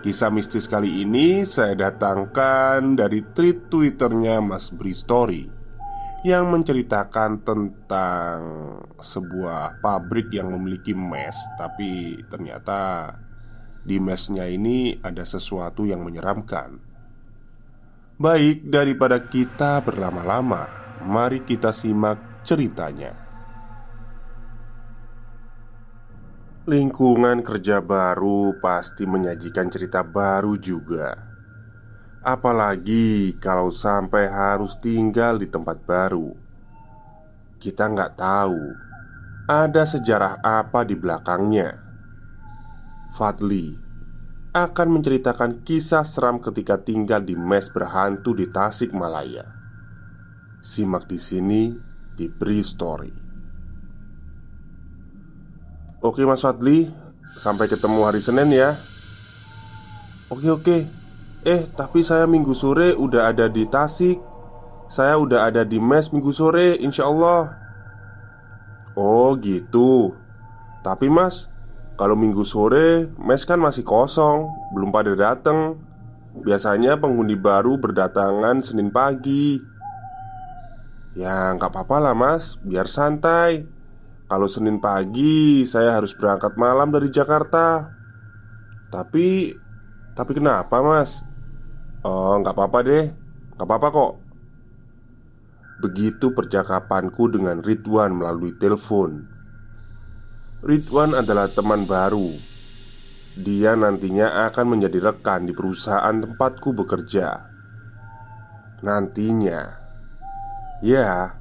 Kisah mistis kali ini saya datangkan dari tweet twitternya Mas Bri Story Yang menceritakan tentang sebuah pabrik yang memiliki mes Tapi ternyata di mesnya ini ada sesuatu yang menyeramkan. Baik, daripada kita berlama-lama Mari kita simak ceritanya Lingkungan kerja baru pasti menyajikan cerita baru juga. Apalagi kalau sampai harus tinggal di tempat baru, kita nggak tahu ada sejarah apa di belakangnya. Fadli akan menceritakan kisah seram ketika tinggal di mes berhantu di Tasikmalaya. Simak di sini di Bri Story. Oke Mas Fadli. Sampai ketemu hari Senin ya. Oke oke. Eh tapi saya minggu sore udah ada di Tasik. Saya udah ada di mes minggu sore insya Allah. Oh gitu. Tapi mas Kalau minggu sore mes kan masih kosong. Belum pada dateng. Biasanya penghuni baru berdatangan Senin pagi. Ya nggak apa-apa lah mas. Biar santai kalau Senin pagi saya harus berangkat malam dari Jakarta. Tapi Tapi kenapa mas? Oh nggak apa-apa deh. Nggak apa-apa kok. Begitu percakapanku dengan Ridwan melalui telepon. Ridwan adalah teman baru. Dia nantinya akan menjadi rekan di perusahaan tempatku bekerja. Nantinya. Ya,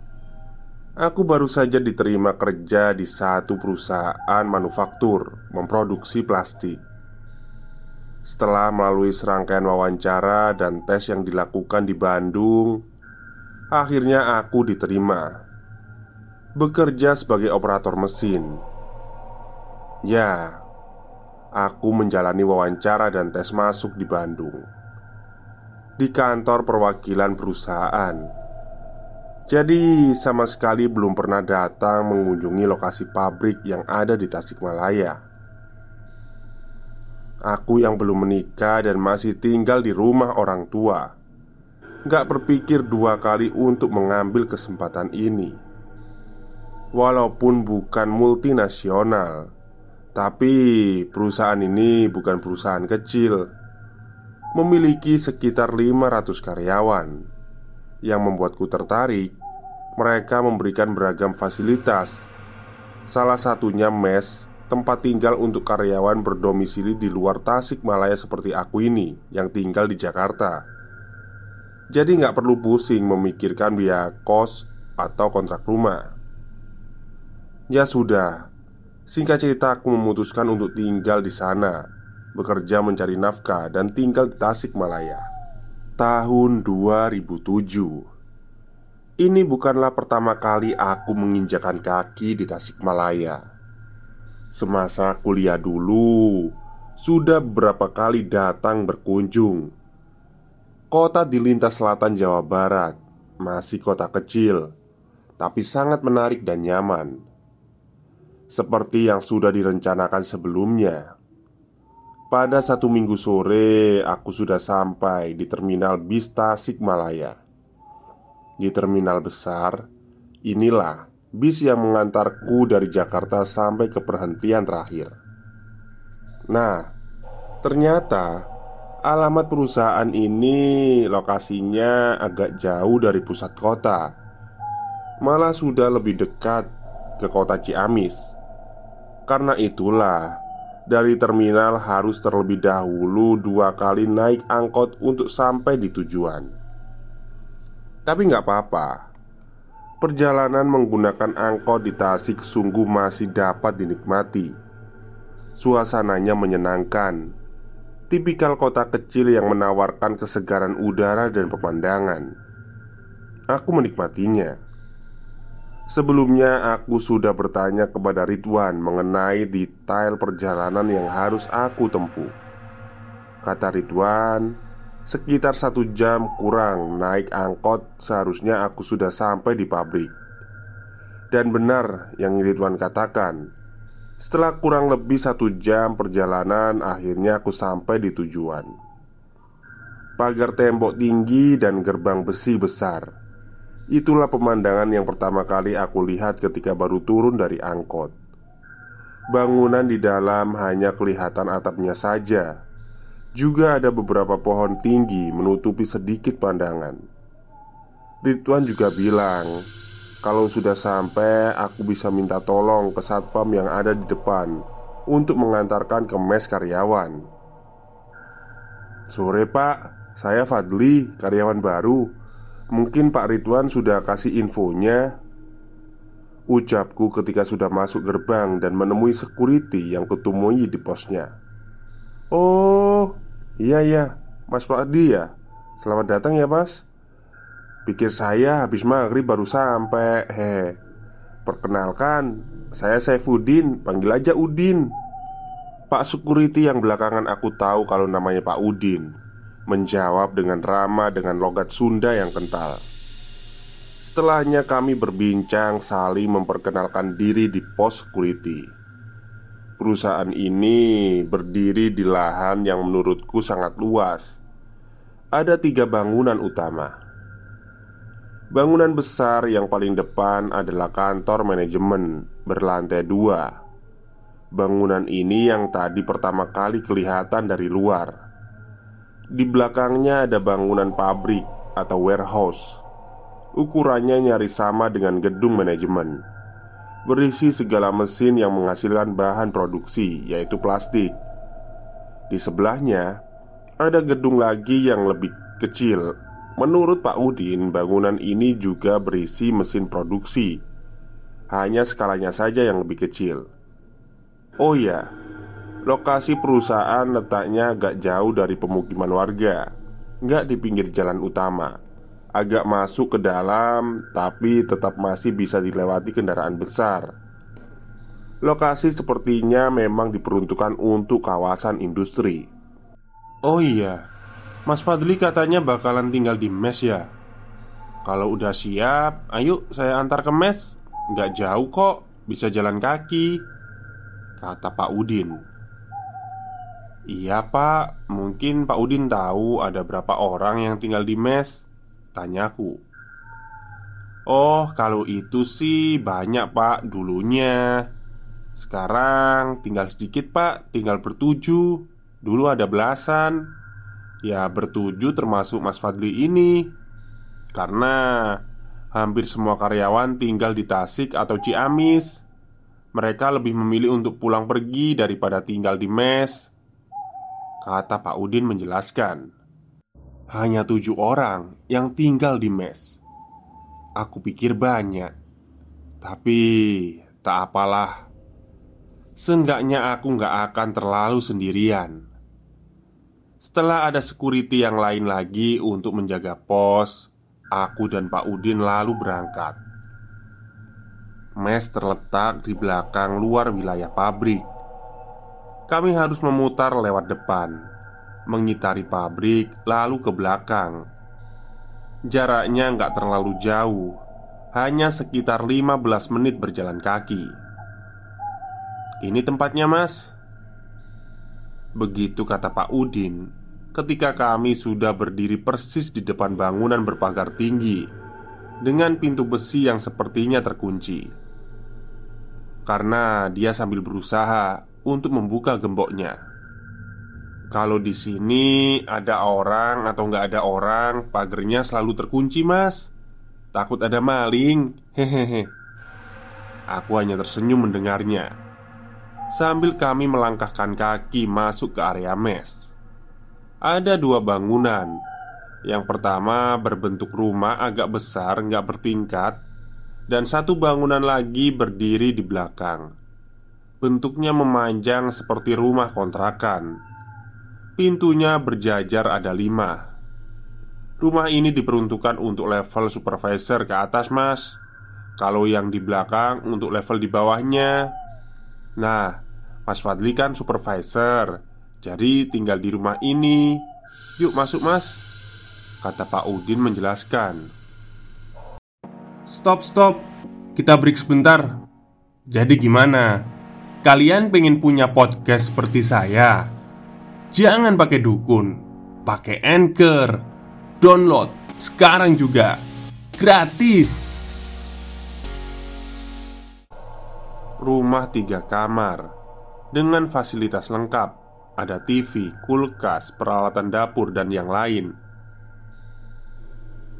Aku baru saja diterima kerja di satu perusahaan manufaktur memproduksi plastik. Setelah melalui serangkaian wawancara dan tes yang dilakukan di Bandung, akhirnya aku diterima bekerja sebagai operator mesin. Ya, aku menjalani wawancara dan tes masuk di Bandung di kantor perwakilan perusahaan jadi sama sekali belum pernah datang mengunjungi lokasi pabrik yang ada di Tasikmalaya. Aku yang belum menikah dan masih tinggal di rumah orang tua. Gak berpikir dua kali untuk mengambil kesempatan ini. Walaupun bukan multinasional Tapi perusahaan ini bukan perusahaan kecil. Memiliki sekitar 500 karyawan Yang membuatku tertarik mereka memberikan beragam fasilitas. Salah satunya mes, tempat tinggal untuk karyawan berdomisili di luar Tasikmalaya seperti aku ini yang tinggal di Jakarta. Jadi nggak perlu pusing memikirkan biaya kos atau kontrak rumah. Ya sudah, singkat cerita aku memutuskan untuk tinggal di sana, bekerja mencari nafkah dan tinggal di Tasikmalaya. Tahun 2007 Ini bukanlah pertama kali aku menginjakan kaki di Tasikmalaya. Semasa kuliah dulu, sudah beberapa kali datang berkunjung. Kota di lintas selatan Jawa Barat masih kota kecil, tapi sangat menarik dan nyaman. Seperti yang sudah direncanakan sebelumnya. Pada satu minggu sore, aku sudah sampai di terminal bis Tasikmalaya. Di terminal besar, inilah bis yang mengantarku dari Jakarta sampai ke perhentian terakhir. Nah, ternyata alamat perusahaan ini lokasinya agak jauh dari pusat kota. Malah sudah lebih dekat ke kota Ciamis. Karena itulah, dari terminal harus terlebih dahulu dua kali naik angkot untuk sampai di tujuan. Tapi nggak apa-apa. Perjalanan menggunakan angkot di Tasik sungguh masih dapat dinikmati. Suasananya menyenangkan. Tipikal kota kecil yang menawarkan kesegaran udara dan pemandangan. Aku menikmatinya Sebelumnya aku sudah bertanya kepada Ridwan mengenai detail perjalanan yang harus aku tempuh. Kata Ridwan, Sekitar satu jam kurang naik angkot Seharusnya aku sudah sampai di pabrik. Dan benar yang Ridwan katakan Setelah kurang lebih satu jam perjalanan Akhirnya aku sampai di tujuan. Pagar tembok tinggi dan gerbang besi besar Itulah pemandangan yang pertama kali aku lihat ketika baru turun dari angkot Bangunan di dalam hanya kelihatan atapnya saja juga ada beberapa pohon tinggi menutupi sedikit pandangan. Ridwan juga bilang, kalau sudah sampai, aku bisa minta tolong ke satpam yang ada di depan untuk mengantarkan ke mes karyawan. Sore, Pak. Saya Fadli, karyawan baru. Mungkin Pak Ridwan sudah kasih infonya. Ucapku ketika sudah masuk gerbang dan menemui security yang kutemui di posnya. Oh, iya iya, Mas Pak Adi ya. Selamat datang ya, Mas. Pikir saya habis maghrib baru sampai. He. Perkenalkan, saya Saifuddin, panggil aja Udin. Pak security yang belakangan aku tahu kalau namanya Pak Udin Menjawab dengan ramah dengan logat Sunda yang kental Setelahnya kami berbincang saling memperkenalkan diri di pos security Perusahaan ini berdiri di lahan yang menurutku sangat luas. Ada tiga bangunan utama. Bangunan besar yang paling depan adalah kantor manajemen berlantai dua. Bangunan ini yang tadi pertama kali kelihatan dari luar. Di belakangnya ada bangunan pabrik atau warehouse. Ukurannya nyaris sama dengan gedung manajemen berisi segala mesin yang menghasilkan bahan produksi, yaitu plastik. Di sebelahnya ada gedung lagi yang lebih kecil. Menurut Pak Udin, bangunan ini juga berisi mesin produksi, hanya skalanya saja yang lebih kecil. Oh ya, lokasi perusahaan letaknya agak jauh dari pemukiman warga, nggak di pinggir jalan utama agak masuk ke dalam, tapi tetap masih bisa dilewati kendaraan besar. Lokasi sepertinya memang diperuntukkan untuk kawasan industri. Oh iya, Mas Fadli katanya bakalan tinggal di mes ya. Kalau udah siap, ayo saya antar ke mes. Nggak jauh kok, bisa jalan kaki. Kata Pak Udin. Iya pak, mungkin Pak Udin tahu ada berapa orang yang tinggal di mes. Tanyaku Oh kalau itu sih banyak pak dulunya. Sekarang tinggal sedikit pak. Tinggal bertujuh Dulu ada belasan. Ya bertujuh termasuk Mas Fadli ini. Karena Hampir semua karyawan tinggal di Tasik atau Ciamis. Mereka lebih memilih untuk pulang pergi daripada tinggal di mes Kata Pak Udin menjelaskan hanya tujuh orang yang tinggal di mes. Aku pikir banyak, tapi tak apalah. Seenggaknya aku nggak akan terlalu sendirian. Setelah ada security yang lain lagi untuk menjaga pos, aku dan Pak Udin lalu berangkat. Mes terletak di belakang luar wilayah pabrik. Kami harus memutar lewat depan, mengitari pabrik, lalu ke belakang. Jaraknya nggak terlalu jauh, hanya sekitar 15 menit berjalan kaki. Ini tempatnya, Mas. Begitu kata Pak Udin ketika kami sudah berdiri persis di depan bangunan berpagar tinggi dengan pintu besi yang sepertinya terkunci. Karena dia sambil berusaha untuk membuka gemboknya. Kalau di sini ada orang atau nggak ada orang, pagernya selalu terkunci, Mas. Takut ada maling. Hehehe. Aku hanya tersenyum mendengarnya. Sambil kami melangkahkan kaki masuk ke area mes. Ada dua bangunan Yang pertama berbentuk rumah agak besar nggak bertingkat Dan satu bangunan lagi berdiri di belakang Bentuknya memanjang seperti rumah kontrakan. Pintunya berjajar ada lima. Rumah ini diperuntukkan untuk level supervisor ke atas mas. Kalau yang di belakang untuk level di bawahnya. Nah, Mas Fadli kan supervisor jadi tinggal di rumah ini. Yuk masuk mas Kata Pak Udin menjelaskan. Stop stop. Kita break sebentar. Jadi gimana? Kalian pengen punya podcast seperti saya? Jangan pakai dukun Pakai anchor Download sekarang juga Gratis Rumah tiga kamar Dengan fasilitas lengkap ada TV, kulkas, peralatan dapur, dan yang lain.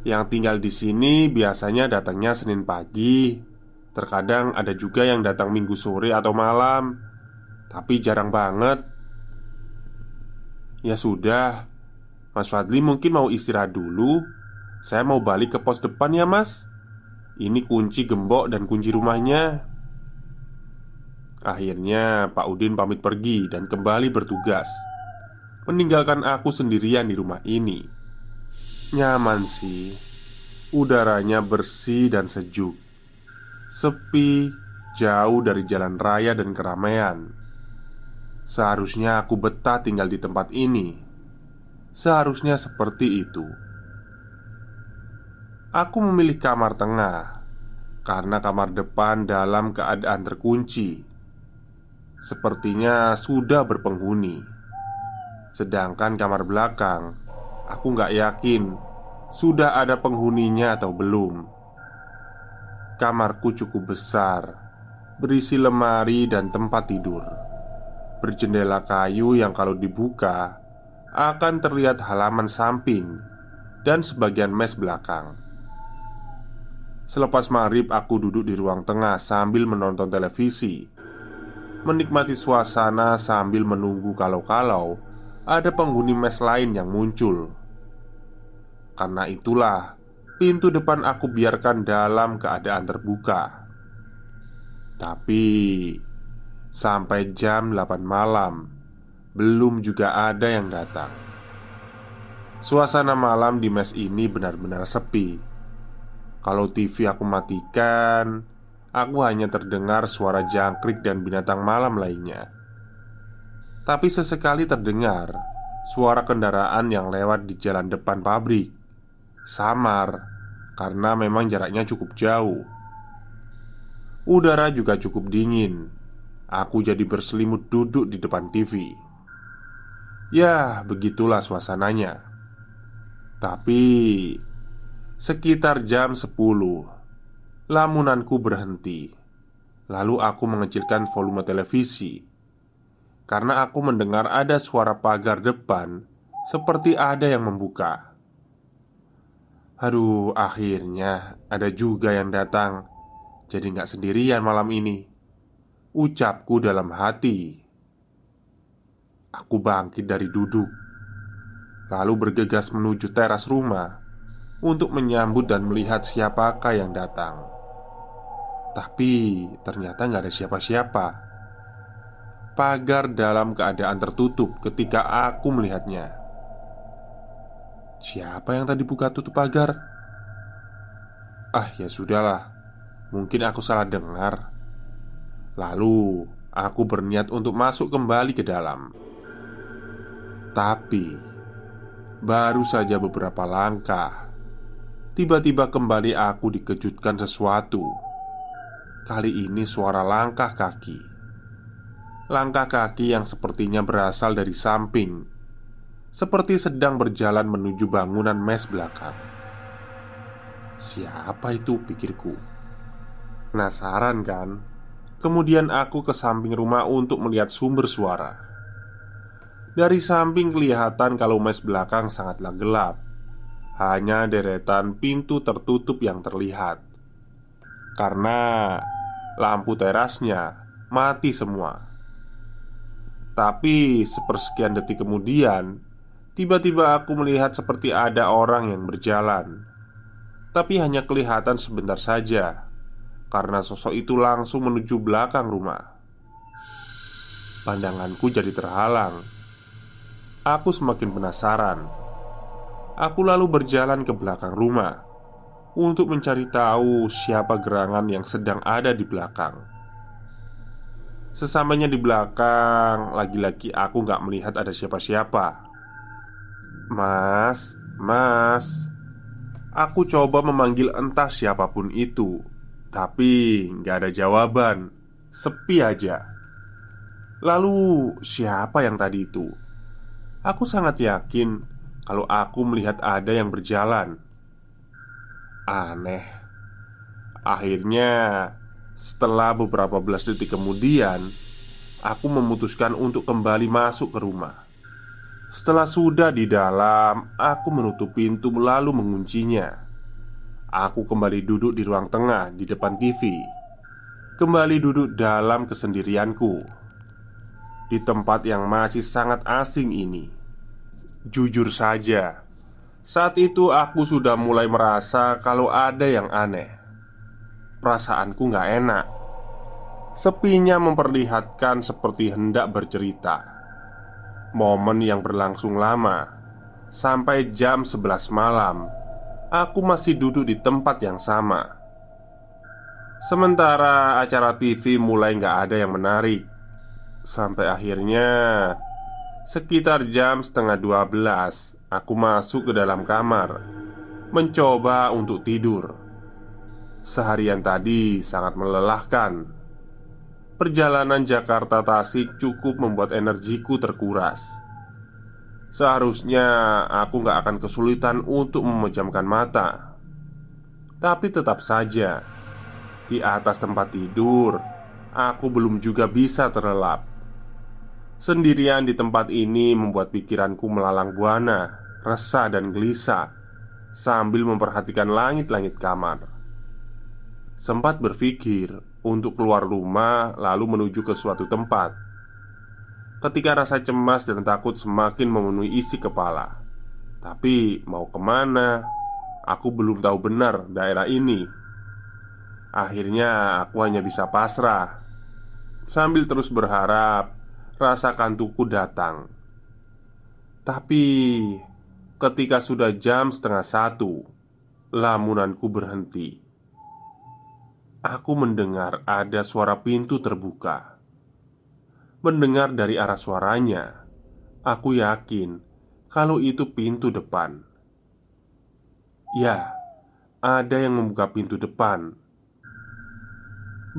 Yang tinggal di sini biasanya datangnya Senin pagi. Terkadang ada juga yang datang Minggu sore atau malam, tapi jarang banget. Ya sudah, Mas Fadli mungkin mau istirahat dulu. Saya mau balik ke pos depan ya, Mas. Ini kunci gembok dan kunci rumahnya. Akhirnya Pak Udin pamit pergi dan kembali bertugas Meninggalkan aku sendirian di rumah ini Nyaman sih Udaranya bersih dan sejuk Sepi Jauh dari jalan raya dan keramaian. Seharusnya aku betah tinggal di tempat ini. Seharusnya seperti itu. Aku memilih kamar tengah Karena kamar depan dalam keadaan terkunci. Sepertinya sudah berpenghuni. Sedangkan kamar belakang Aku nggak yakin Sudah ada penghuninya atau belum Kamarku cukup besar Berisi lemari dan tempat tidur. Berjendela kayu yang kalau dibuka Akan terlihat halaman samping Dan sebagian mes belakang. Selepas maghrib aku duduk di ruang tengah sambil menonton televisi. Menikmati suasana sambil menunggu kalau-kalau ada penghuni mes lain yang muncul. Karena itulah, pintu depan aku biarkan dalam keadaan terbuka. Tapi sampai jam 8 malam belum juga ada yang datang. Suasana malam di mes ini benar-benar sepi. Kalau TV aku matikan, Aku hanya terdengar suara jangkrik dan binatang malam lainnya Tapi sesekali terdengar Suara kendaraan yang lewat di jalan depan pabrik Samar Karena memang jaraknya cukup jauh. Udara juga cukup dingin. Aku jadi berselimut duduk di depan TV Ya, begitulah suasananya. Tapi Sekitar jam 10 Lamunanku berhenti. Lalu aku mengecilkan volume televisi. Karena aku mendengar ada suara pagar depan Seperti ada yang membuka Aduh, akhirnya ada juga yang datang. Jadi nggak sendirian malam ini. Ucapku dalam hati. Aku bangkit dari duduk Lalu bergegas menuju teras rumah Untuk menyambut dan melihat siapakah yang datang. Tapi ternyata nggak ada siapa-siapa. Pagar dalam keadaan tertutup ketika aku melihatnya Siapa yang tadi buka tutup pagar? Ah, ya sudahlah. Mungkin aku salah dengar. Lalu, aku berniat untuk masuk kembali ke dalam. Tapi, baru saja beberapa langkah, tiba-tiba kembali aku dikejutkan sesuatu. Kali ini suara langkah kaki. Langkah kaki yang sepertinya berasal dari samping, seperti sedang berjalan menuju bangunan mes belakang. Siapa itu? pikirku. Penasaran kan? Kemudian aku ke samping rumah untuk melihat sumber suara. Dari samping kelihatan kalau mes belakang sangatlah gelap. Hanya deretan pintu tertutup yang terlihat. Karena lampu terasnya mati semua. Tapi sepersekian detik kemudian, tiba-tiba aku melihat seperti ada orang yang berjalan. Tapi hanya kelihatan sebentar saja karena sosok itu langsung menuju belakang rumah. Pandanganku jadi terhalang Aku semakin penasaran. Aku lalu berjalan ke belakang rumah untuk mencari tahu siapa gerangan yang sedang ada di belakang. Sesamanya di belakang, lagi-lagi aku gak melihat ada siapa-siapa. Mas, mas, aku coba memanggil entah siapa pun itu, tapi gak ada jawaban. Sepi aja. Lalu, siapa yang tadi itu? Aku sangat yakin kalau aku melihat ada yang berjalan. Aneh. Akhirnya, setelah beberapa belas detik kemudian, aku memutuskan untuk kembali masuk ke rumah. Setelah sudah di dalam, aku menutup pintu lalu menguncinya. Aku kembali duduk di ruang tengah di depan TV. Kembali duduk dalam kesendirianku di tempat yang masih sangat asing ini. Jujur saja, saat itu aku sudah mulai merasa kalau ada yang aneh. Perasaanku gak enak. Sepinya memperlihatkan seperti hendak bercerita. Momen yang berlangsung lama. Sampai jam 11 malam, aku masih duduk di tempat yang sama. Sementara acara TV mulai gak ada yang menarik. Sampai akhirnya Sekitar jam setengah dua belas Aku masuk ke dalam kamar Mencoba untuk tidur. Seharian tadi sangat melelahkan Perjalanan Jakarta Tasik cukup membuat energiku terkuras. Seharusnya aku gak akan kesulitan untuk memejamkan mata. Tapi tetap saja Di atas tempat tidur Aku belum juga bisa terlelap. Sendirian di tempat ini membuat pikiranku melalang buana, resah dan gelisah sambil memperhatikan langit-langit kamar. Sempat berpikir untuk keluar rumah lalu menuju ke suatu tempat. Ketika rasa cemas dan takut semakin memenuhi isi kepala, tapi mau ke mana? Aku belum tahu benar daerah ini. Akhirnya aku hanya bisa pasrah Sambil terus berharap rasa kantukku datang. Tapi ketika sudah jam setengah satu, lamunanku berhenti. Aku mendengar ada suara pintu terbuka. Mendengar dari arah suaranya, aku yakin kalau itu pintu depan. Ya, ada yang membuka pintu depan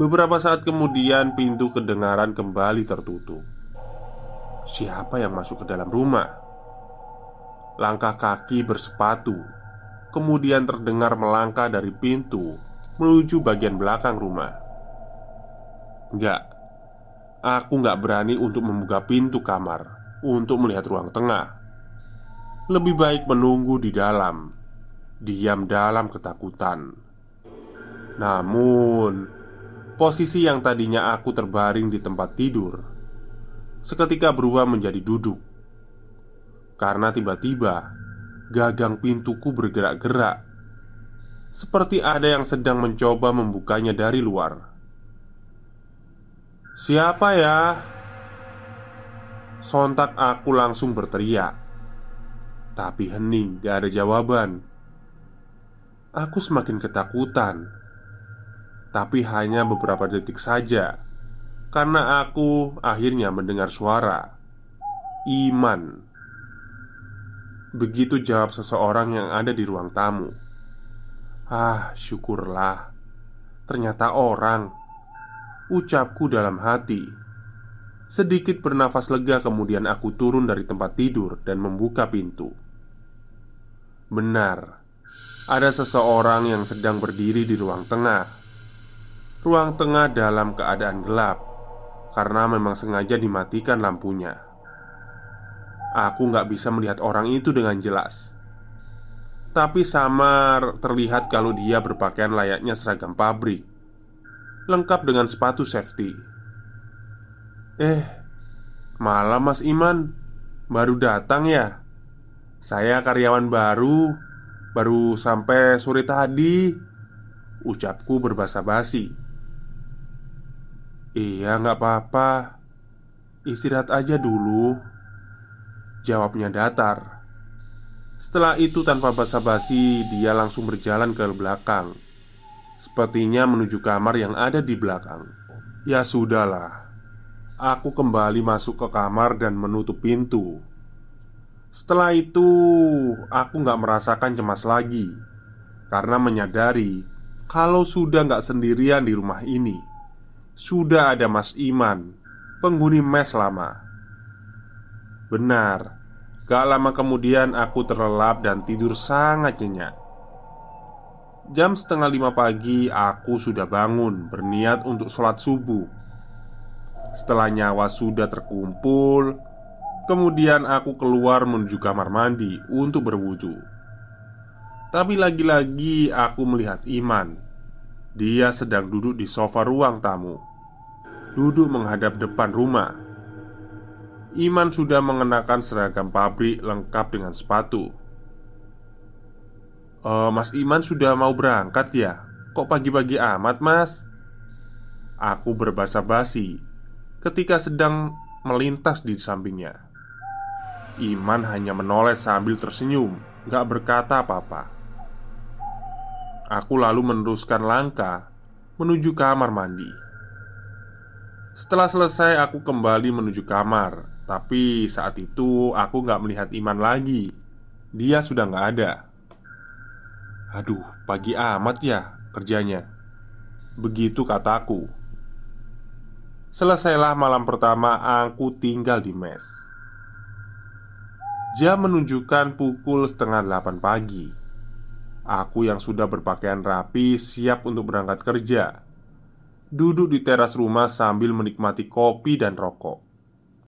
Beberapa saat kemudian pintu kedengaran kembali tertutup Siapa yang masuk ke dalam rumah? Langkah kaki bersepatu Kemudian terdengar melangkah dari pintu Menuju bagian belakang rumah. Enggak. Aku nggak berani untuk membuka pintu kamar Untuk melihat ruang tengah. Lebih baik menunggu di dalam. Diam dalam ketakutan. Namun Posisi yang tadinya aku terbaring di tempat tidur seketika berubah menjadi duduk. Karena tiba-tiba gagang pintuku bergerak-gerak Seperti ada yang sedang mencoba membukanya dari luar. Siapa ya? Sontak aku langsung berteriak. Tapi hening gak ada jawaban. Aku semakin ketakutan. Tapi hanya beberapa detik saja. Karena aku akhirnya mendengar suara. Iman. Begitu jawab seseorang yang ada di ruang tamu Ah, syukurlah. Ternyata orang Ucapku dalam hati. Sedikit bernafas lega kemudian aku turun dari tempat tidur dan membuka pintu. Benar Ada seseorang yang sedang berdiri di ruang tengah. Ruang tengah dalam keadaan gelap Karena memang sengaja dimatikan lampunya. Aku nggak bisa melihat orang itu dengan jelas Tapi samar terlihat kalau dia berpakaian layaknya seragam pabrik. Lengkap dengan sepatu safety. Eh, malam Mas Iman. Baru datang ya? Saya karyawan baru. Baru sampai sore tadi. Ucapku berbahasa basi Iya nggak apa-apa. Istirahat aja dulu. Jawabnya datar Setelah itu tanpa basa-basi Dia langsung berjalan ke belakang. Sepertinya menuju kamar yang ada di belakang. Ya sudahlah Aku kembali masuk ke kamar dan menutup pintu. Setelah itu, aku nggak merasakan cemas lagi karena menyadari kalau sudah nggak sendirian di rumah ini, sudah ada Mas Iman, penghuni mes lama. Benar, gak lama kemudian aku terlelap dan tidur sangat nyenyak. Jam setengah lima pagi, aku sudah bangun berniat untuk sholat subuh. Setelah nyawa sudah terkumpul, Kemudian aku keluar menuju kamar mandi untuk berwudu. Tapi lagi-lagi aku melihat Iman. Dia sedang duduk di sofa ruang tamu. Duduk menghadap depan rumah. Iman sudah mengenakan seragam pabrik lengkap dengan sepatu. e, Mas Iman sudah mau berangkat ya? Kok pagi-pagi amat, Mas? Aku berbahasa basi ketika sedang melintas di sampingnya. Iman hanya menoleh sambil tersenyum Gak berkata apa-apa Aku lalu meneruskan langkah Menuju kamar mandi Setelah selesai aku kembali menuju kamar Tapi saat itu aku gak melihat Iman lagi. Dia sudah gak ada. Aduh, pagi amat ya kerjanya. Begitu kataku Selesailah malam pertama aku tinggal di mes. Jam menunjukkan pukul setengah delapan pagi. Aku yang sudah berpakaian rapi siap untuk berangkat kerja. Duduk di teras rumah sambil menikmati kopi dan rokok